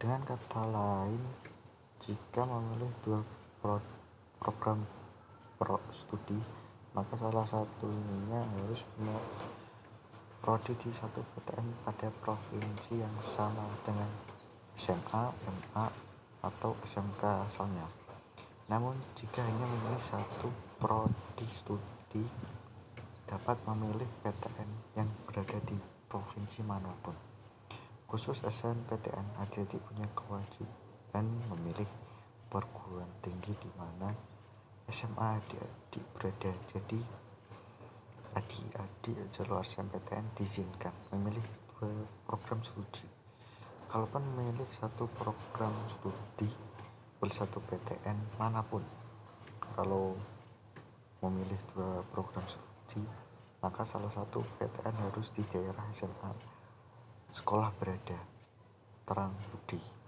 Dengan kata lain, jika memilih dua pro program pro studi, maka salah satunya harus prodi di satu PTN pada provinsi yang sama dengan SMA, MA, atau SMK asalnya. Namun, jika hanya memilih satu prodi studi, dapat memilih PTN yang berada di provinsi mana pun. Khusus SNPTN, adik-adik punya kewajiban memilih perguruan tinggi di mana SMA adik-adik berada. Jadi, adik-adik jalur SNPTN diizinkan memilih dua program studi. Kalaupun memilih satu program studi, boleh satu PTN mana pun. Kalau memilih dua program studi, maka salah satu PTN harus di daerah SMA sekolah berada. Terang Budi.